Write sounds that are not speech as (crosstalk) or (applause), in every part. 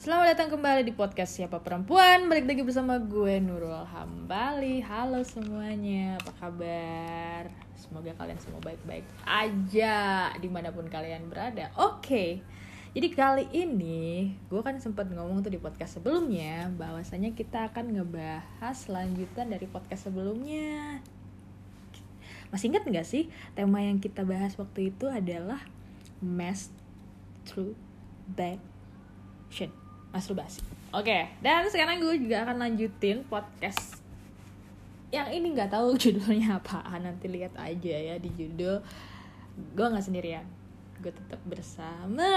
Selamat datang kembali di podcast Siapa Perempuan? Balik lagi bersama gue Nurul Hambali. Halo semuanya, apa kabar? Semoga kalian semua baik-baik aja Di mana pun kalian berada. Oke, jadi kali ini Gue kan sempat ngomong tuh di podcast sebelumnya bahwasanya kita akan ngebahas lanjutan dari podcast sebelumnya. Masih inget gak sih tema yang kita bahas waktu itu adalah Masturbation masturbasi. Oke, dan sekarang gue juga akan lanjutin podcast yang ini nggak tahu (laughs) judulnya apaan nanti lihat aja ya di judul. Gue nggak sendirian, gue tetap bersama.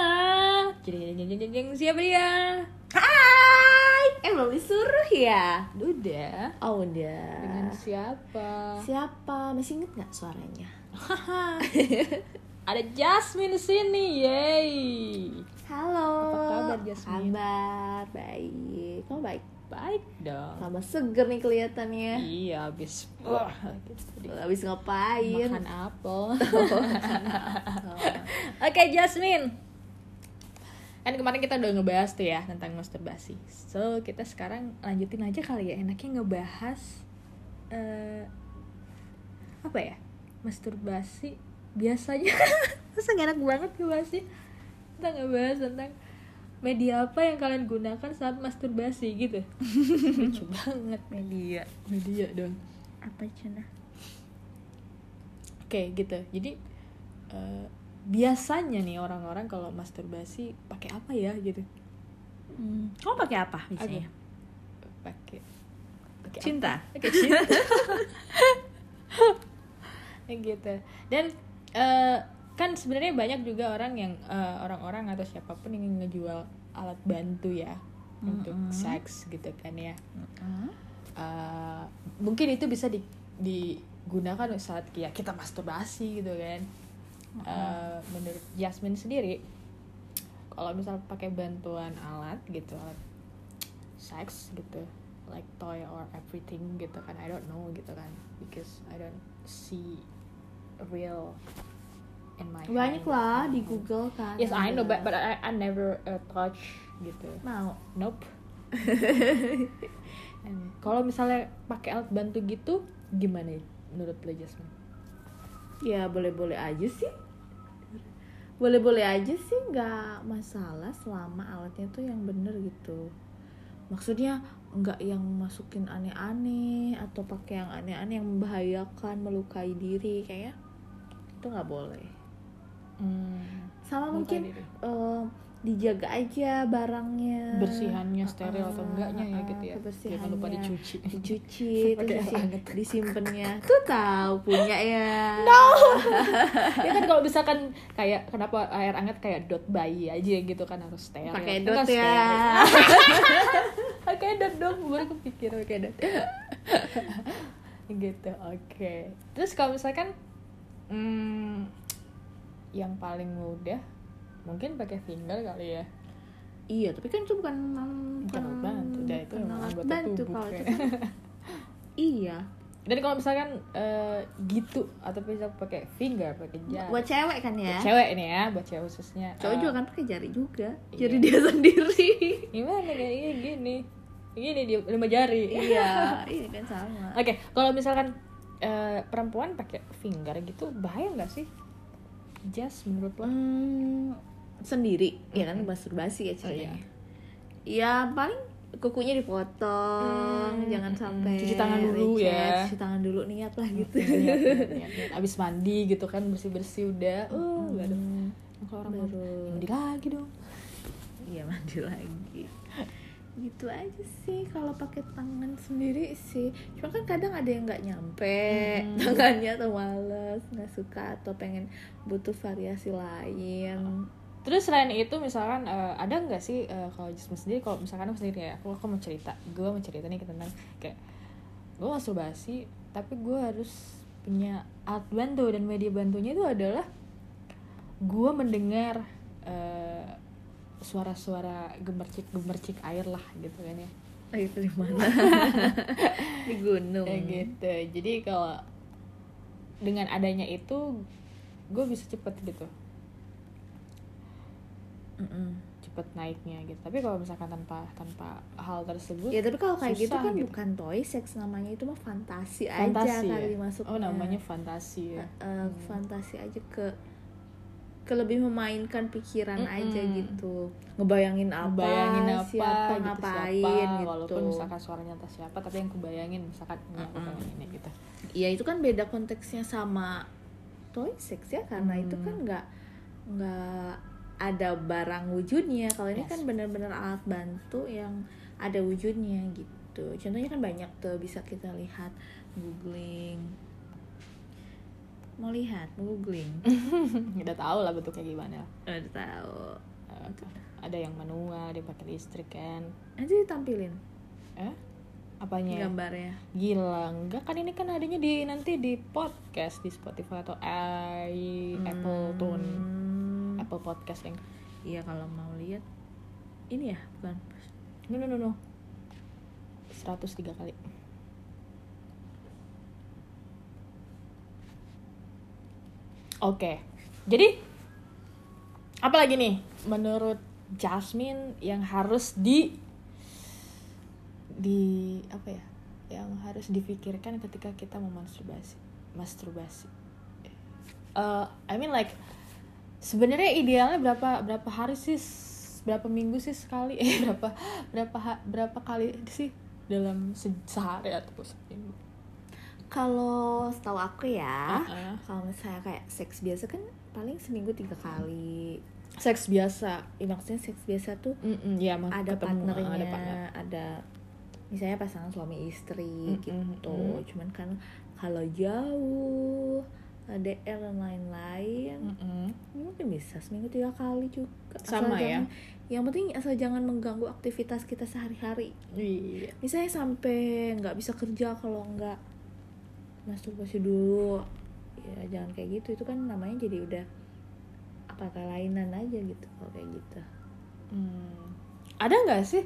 Jadi jeng jeng jeng jeng siapa dia? Hai, eh belum disuruh ya? Udah. Oh udah. Dengan siapa? Siapa? Masih inget nggak suaranya? (laughs) Ada Jasmine di sini, yay. Halo. Apa kabar, Jasmine? Kabar baik. Kamu baik? Baik dong. Tambah seger nih kelihatannya. Iya, habis wah, gitu. Habis ngapain? makan apel. (laughs) Oke, Jasmine. Kan kemarin kita udah ngebahas tuh ya tentang masturbasi. So, kita sekarang lanjutin aja kali ya. Enaknya ngebahas eh apa ya? Masturbasi biasanya. (laughs) Masa gak enak banget ngebahasnya? Kita ngebahas tentang media apa yang kalian gunakan saat masturbasi gitu. Lucu banget Media. media dong. Apa cina? Oke gitu. Jadi eh, biasanya nih orang-orang kalau masturbasi pakai apa ya gitu? Hmm. Kamu pakai apa biasanya? Pakai? Cinta. Pakai cinta. (laughs) gitu. Dan eh, kan sebenarnya banyak juga orang yang eh, orang-orang atau siapa pun yang ngejual alat bantu ya untuk Mm-mm. seks gitu kan ya. Hmm. Eh, mungkin itu bisa di, digunakan saat ya kita masturbasi gitu kan Eh, menurut Jasmine sendiri kalau misal pakai bantuan alat gitu alat seks gitu like toy or everything gitu kan I don't know gitu kan because I don't see real in my Banyak hand. lah di Google kan. yes I know but, but I, I never uh, touch gitu mau. Nope. (laughs) Kalau misalnya pakai alat bantu gitu, gimana menurut lo Jasmine? Ya boleh-boleh aja sih. Boleh-boleh aja sih nggak masalah selama alatnya tuh yang bener gitu. Maksudnya nggak yang masukin aneh-aneh atau pakai yang aneh-aneh yang membahayakan, melukai diri kayak itu nggak boleh. Hmm, Sama mungkin diri. eh, dijaga aja barangnya. bersihannya steril atau Ah, enggaknya ya ah, gitu ya. Jangan lupa dicuci. dicuci (laughs) terus disimpannya tuh tahu punya ya (laughs) ya kan kalau misalkan kayak kenapa air hangat kayak dot bayi aja gitu kan harus steril. pakai dot steril. ya (laughs) pakai dot dong baru kepikir pakai dot gitu oke terus kalau misalkan hmm, yang paling mudah mungkin pakai finger kali ya. Iya tapi kan itu bukan Bukan alat bantu, dah, itu memang anggota bantu tubuh. kan iya. Dan kalau misalkan eh, gitu atau bisa pakai finger pakai jari. Buat cewek kan ya? Buat cewek ini ya buat cewek khususnya. Cowok eh, juga kan pakai jari juga iya. jari dia (laughs) sendiri. Gimana kayak gini gini? Dia lima jari. Iya. iya kan sama. Oke, kalau misalkan eh, perempuan pakai finger gitu bahaya nggak sih? Just menurut lo? Hmm, sendiri ya kan masturbasi ya Oh, ceritanya ya paling kukunya dipotong Hmm, jangan mm-mm. sampai Cuci tangan dulu ya. cuci tangan dulu niat lah gitu Niat, niat, (laughs) niat, niat. Abis mandi gitu kan bersih bersih udah. Oh. Hmm, Kalau orang baru mandi lagi dong. iya mandi lagi gitu aja sih kalau pakai tangan sendiri sih cuma kan kadang ada yang nggak nyampe Hmm. tangannya atau males nggak suka atau pengen butuh variasi lain Terus selain itu misalkan eh, ada nggak sih eh, kalau Jasmine sendiri kalau misalkan aku sendiri ya aku, aku mau cerita gue mau cerita nih tentang kayak gue masturbasi tapi gue harus punya alat bantu dan media bantunya itu adalah gue mendengar eh, suara-suara gemercik gemercik air lah gitu kan ya. Itu di mana? (laughs) Di gunung. Ya gitu. Jadi kalau dengan adanya itu gue bisa cepet gitu. Mm-mm. cepet cepet naiknya gitu. Tapi kalau misalkan tanpa tanpa hal tersebut ya tapi kalau kayak gitu kan gitu. bukan toy sex namanya itu mah fantasi, fantasi aja ya? kali masuknya oh namanya fantasi ya. Eh, fantasi aja ke ke lebih memainkan pikiran Mm-mm. aja gitu ngebayangin apa, Ngebayangin apa siapa gitu ngapain siapa, gitu walaupun misalkan suaranya entah siapa tapi yang kebayangin misalkan aku Mm-mm. pengen ini gitu ya itu kan beda konteksnya sama toy sex ya karena itu Hmm. kan nggak nggak ada barang wujudnya kalau ini Yes. kan benar-benar alat bantu yang ada wujudnya gitu contohnya kan banyak tuh bisa kita lihat googling mau lihat mau googling. (laughs) Udah tahu lah bentuknya gimana. Udah tahu. Eh, ada yang manual dia pakai listrik kan. Nanti ditampilin. Eh? Apanya? Gambarnya. Gila enggak. Kan ini kan adanya di nanti di podcast di Spotify atau i Apple Tune. Hmm. Apple Podcast yang iya kalau mau lihat. Ini ya? Bukan. No no no no. 103 kali Oke, jadi apa lagi nih menurut Jasmine yang harus di di apa ya yang harus difikirkan ketika kita mau masturbasi. Masturbasi Eh, I mean like sebenarnya idealnya berapa berapa hari sih berapa minggu sih sekali? (laughs) Eh berapa berapa berapa kali sih dalam se- sehari atau seminggu kalau setahu aku ya Uh-uh. kalau misalnya kayak seks biasa kan paling seminggu tiga kali seks biasa ya, maksudnya seks biasa tuh Mm-mm, ya mak- ada ketemu, partnernya ada ada, partner misalnya pasangan suami istri Mm-mm, gitu mm. cuman kan kalau jauh LDR dan lain-lain Mm-mm. ya mungkin bisa seminggu tiga kali juga Sama ya? jangan, yang penting asal jangan mengganggu aktivitas kita sehari-hari iya misalnya sampai nggak bisa kerja kalau nggak masturbasi dulu. Ya jangan kayak gitu. Itu kan namanya jadi udah apa kelainan aja gitu kalau kayak gitu. Hmm. ada nggak sih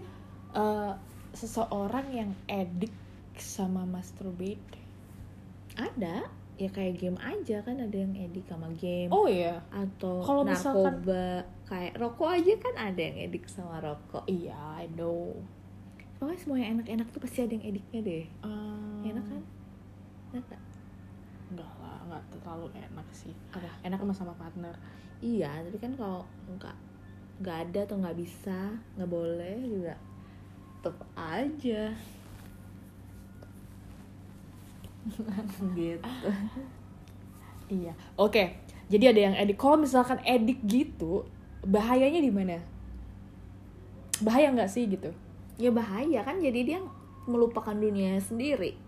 eh, seseorang yang edik sama masturbate? Ada. Ya kayak game aja kan ada yang edik sama game oh iya. atau kalau misalkan- narkoba. Kayak rokok aja kan ada yang edik sama rokok. Iya I know. Pokoknya semua yang enak-enak tuh pasti ada yang ediknya deh. Hmm. enak kan enak nggak? enggak lah nggak terlalu enak sih. Apa? Enak sama sama partner. Iya tapi kan kalau nggak nggak ada atau nggak bisa nggak boleh juga tetep aja. (laughs) Gitu. Iya. Oke jadi ada yang edik. Kalau misalkan edik gitu bahayanya di mana? Bahaya nggak sih gitu? Ya bahaya kan jadi dia melupakan dunia sendiri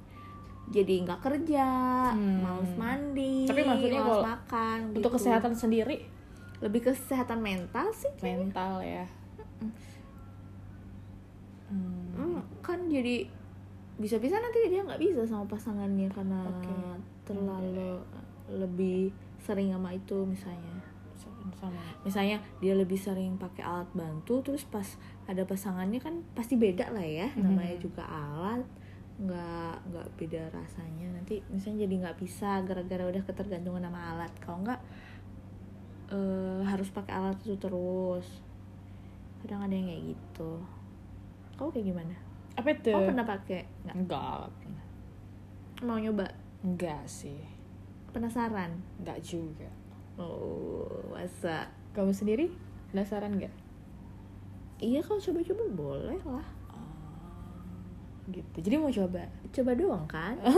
jadi nggak kerja Hmm. males mandi Tapi maksudnya males kalau makan untuk gitu. kesehatan sendiri lebih kesehatan mental sih mental ya Hmm. Hmm, kan jadi bisa-bisa nanti dia nggak bisa sama pasangannya karena Oke. terlalu lebih sering sama itu misalnya sama misalnya dia lebih sering pakai alat bantu terus pas ada pasangannya kan pasti beda lah ya Mhm. namanya juga alat nggak nggak beda rasanya. Nanti misalnya jadi nggak bisa gara-gara udah ketergantungan sama alat. Kalau nggak eh, harus pakai alat itu terus. Kadang ada yang kayak gitu. Kamu kayak gimana? Apa itu? Kamu pernah pakai? Nggak. Enggak mau nyoba? Enggak sih. Penasaran? Enggak juga. Oh masa? Kamu sendiri? Penasaran nggak? Iya kalau coba-coba boleh lah gitu jadi mau coba coba doang kan (laughs)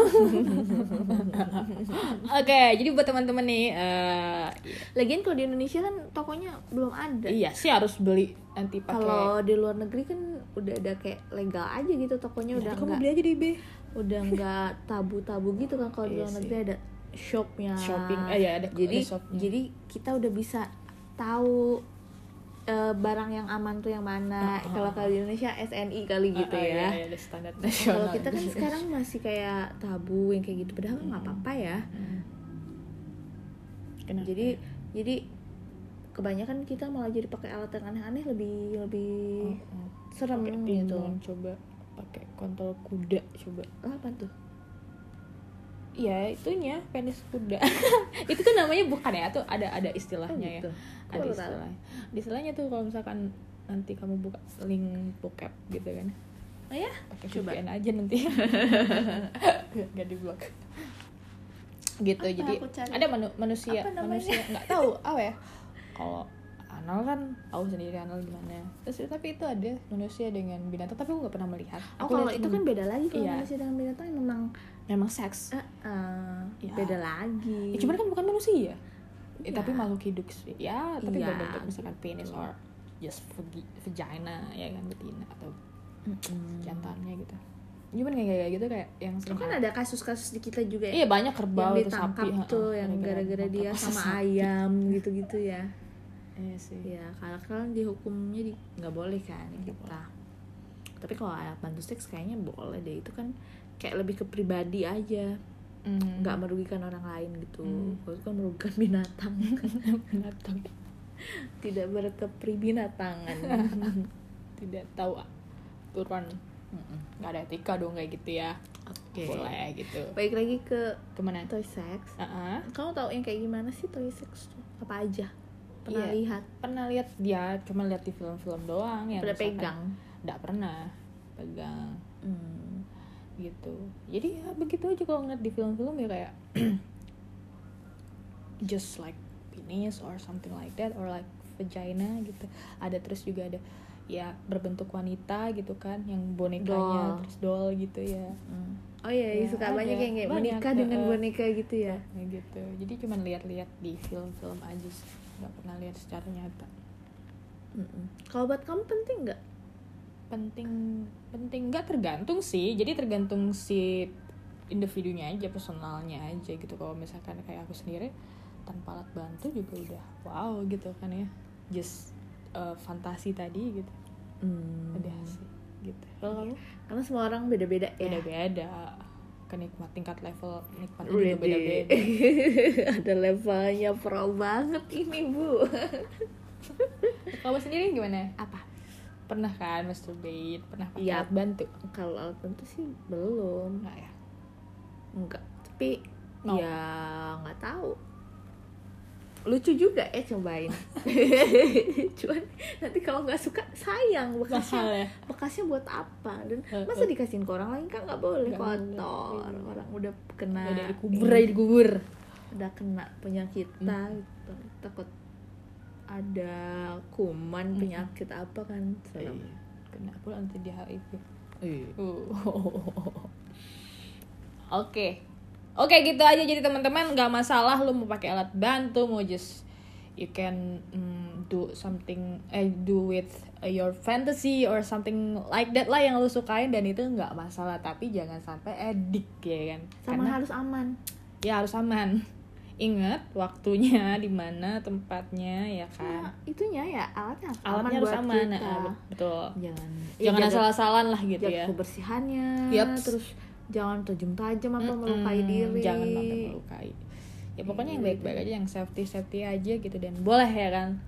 oke jadi buat teman-teman nih eh, Lagian kalau di Indonesia kan tokonya belum ada. iya sih harus beli nanti pakai Kalau di luar negeri kan udah ada kayak legal aja gitu tokonya udah Nanti kamu beli aja di eBay udah nggak tabu-tabu gitu kan kalau di Iya luar sih. negeri ada shopnya. Shopping, eh, ya, ada- jadi ada shopnya. jadi kita udah bisa tahu eh, barang yang aman tuh yang mana. Ah, Kalau kalau di Indonesia SNI kali gitu Ah, ah, ya. iya, ada standar Kalau nasional kita kan sekarang masih kayak tabu yang kayak gitu padahal nggak apa-apa ya. Hmm. Kenapa? Jadi jadi kebanyakan kita malah jadi pakai alat yang aneh-aneh lebih lebih Oh, oh. serem Pakai gitu. coba pakai kontol kuda coba Ah, apa tuh? Ya itunya penis kuda. (laughs) Itu tuh namanya bukan ya tuh ada ada istilahnya Oh, gitu. ya. Ada baru tahu? istilahnya istilahnya tuh kalau misalkan nanti kamu buka link bokep gitu kan. Oh ya? Pakai Coba. VPN aja nanti. (laughs) Nggak di blok gitu Apa jadi ada manu- manusia manusia nggak tahu. Apa ya? Kalau anal kan tahu sendiri anal gimana. Terus tapi itu ada manusia dengan binatang tapi aku nggak pernah melihat. Oh aku kalau itu kan beda lagi kalau Iya. manusia dengan binatang memang memang seks. Eh, eh, Ya. beda lagi. Ya, cuman kan bukan manusia. Eh, Iya. tapi makhluk hidup sih. Ya tapi Iya. berbentuk misalkan penis or just vagi- vagina ya kan betina atau Mm-mm. jantannya gitu. Cuman kayak kayak gitu kayak yang Itu sering kan ada kasus-kasus di kita juga ya. Iya banyak kerbau yang ditangkap sapi tuh yang gara-gara dia sama ayam gitu-gitu ya iya sih. Ya kalau kan dihukumnya di nggak boleh kan Nggak kita. tapi kalau alat bantu seks kayaknya boleh deh itu kan kayak lebih ke pribadi aja. Mm. nggak merugikan orang lain gitu. Hmm. kalau itu kan merugikan binatang. (laughs) Binatang. Tidak berkepribinatangan (laughs) tidak tahu aturan nggak ada etika dong kayak gitu ya. Oke. Boleh gitu. Baik lagi ke ke mana? toy sex. Heeh. kamu tahu yang kayak gimana sih toy sex tuh? Apa aja pernah Iya. lihat pernah lihat dia cuma lihat di film-film doang yang pernah pegang nggak pernah pegang hmm. gitu jadi ya begitu aja kalau ngeliat di film-film ya kayak (clears throat) just like penis or something like that or like vagina gitu ada terus juga ada ya berbentuk wanita gitu kan yang bonekanya Doll. terus doll gitu ya Hmm. oh iya Ya, suka ada. banyak yang kayak Banyak, menikah dengan boneka gitu ya Kayak gitu jadi cuman lihat-lihat di film-film aja sih nggak pernah lihat secara nyata. Kalau buat kamu penting nggak? Penting penting nggak tergantung sih. Jadi tergantung si individunya aja personalnya aja gitu. Kalau misalkan kayak aku sendiri tanpa alat bantu juga udah wow gitu kan ya. Just uh, fantasi tadi gitu. Hmm. udah sih gitu. Kalau kamu? Karena semua orang beda-beda ya. Beda beda kenikmat tingkat level nikmatnya Udah juga beda beda (laughs) ada levelnya pro banget ini bu. (laughs) Kamu sendiri gimana? Apa? Pernah kan masturbate? Pernah pakai alat bantu? Kalau alat bantu sih belum. Nggak ya? Enggak. Tapi No. ya nggak tahu lucu juga ya cobain (laughs) cuman nanti kalau nggak suka sayang bekasnya mahal ya bekasnya buat apa dan Eh, masa dikasihin ke orang lain kan nggak boleh kotor iya. orang udah kena udah dikubur aja dikubur udah kena penyakitnya gitu. takut ada kuman Mm. penyakit apa kan serem. Iya. kena pula nanti dia HIV Iya. Uh. (laughs) Oke. Oke gitu aja. Jadi teman-teman nggak masalah lu mau pakai alat bantu mau just you can mm, do something eh do with your fantasy or something like that lah yang lu sukain. Dan itu nggak masalah. Tapi jangan sampai edik ya kan? Sama Karena harus aman. Ya harus aman. Ingat waktunya (laughs) di mana tempatnya ya kan? Nah, itunya ya alatnya harus alatnya aman harus buat aman. kita. nah, betul. Jangan jangan ya, jaga- asal-asalan lah gitu ya. kebersihannya Yaps. terus jangan tajam-tajam atau melukai diri. jangan sampai melukai. Ya pokoknya yang baik-baik aja yang safety safety aja gitu dan boleh ya kan?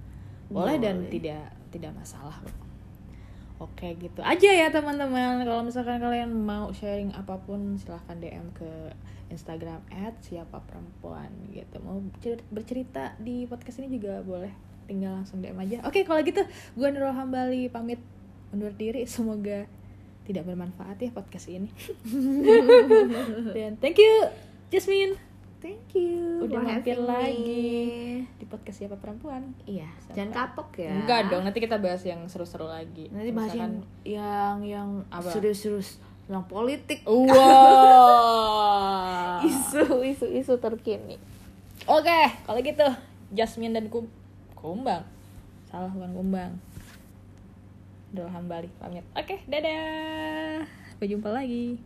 Boleh, dan Boleh. tidak tidak masalah oke gitu aja ya teman-teman. Kalau misalkan kalian mau sharing apa pun silahkan dm ke instagram at siapa perempuan gitu. Mau cer- bercerita di podcast ini juga boleh. Tinggal langsung dm aja. Oke kalau gitu gue Nurul Hambali pamit undur diri. Semoga tidak bermanfaat ya podcast ini. (laughs) Dan thank you Jasmine. Thank you. Udah mampir me. lagi. di podcast siapa perempuan. Iya Siapa? jangan kapok ya. Enggak dong nanti kita bahas yang seru-seru lagi. Nanti bahas yang Misalkan- yang yang Apa? serius-serius tentang politik. Wow. (laughs) Isu isu isu terkini. Oke kalau gitu Jasmine dan Kum Kumbang. Salah bukan Kumbang Dul Hambali pamit. Oke dadah. Sampai jumpa lagi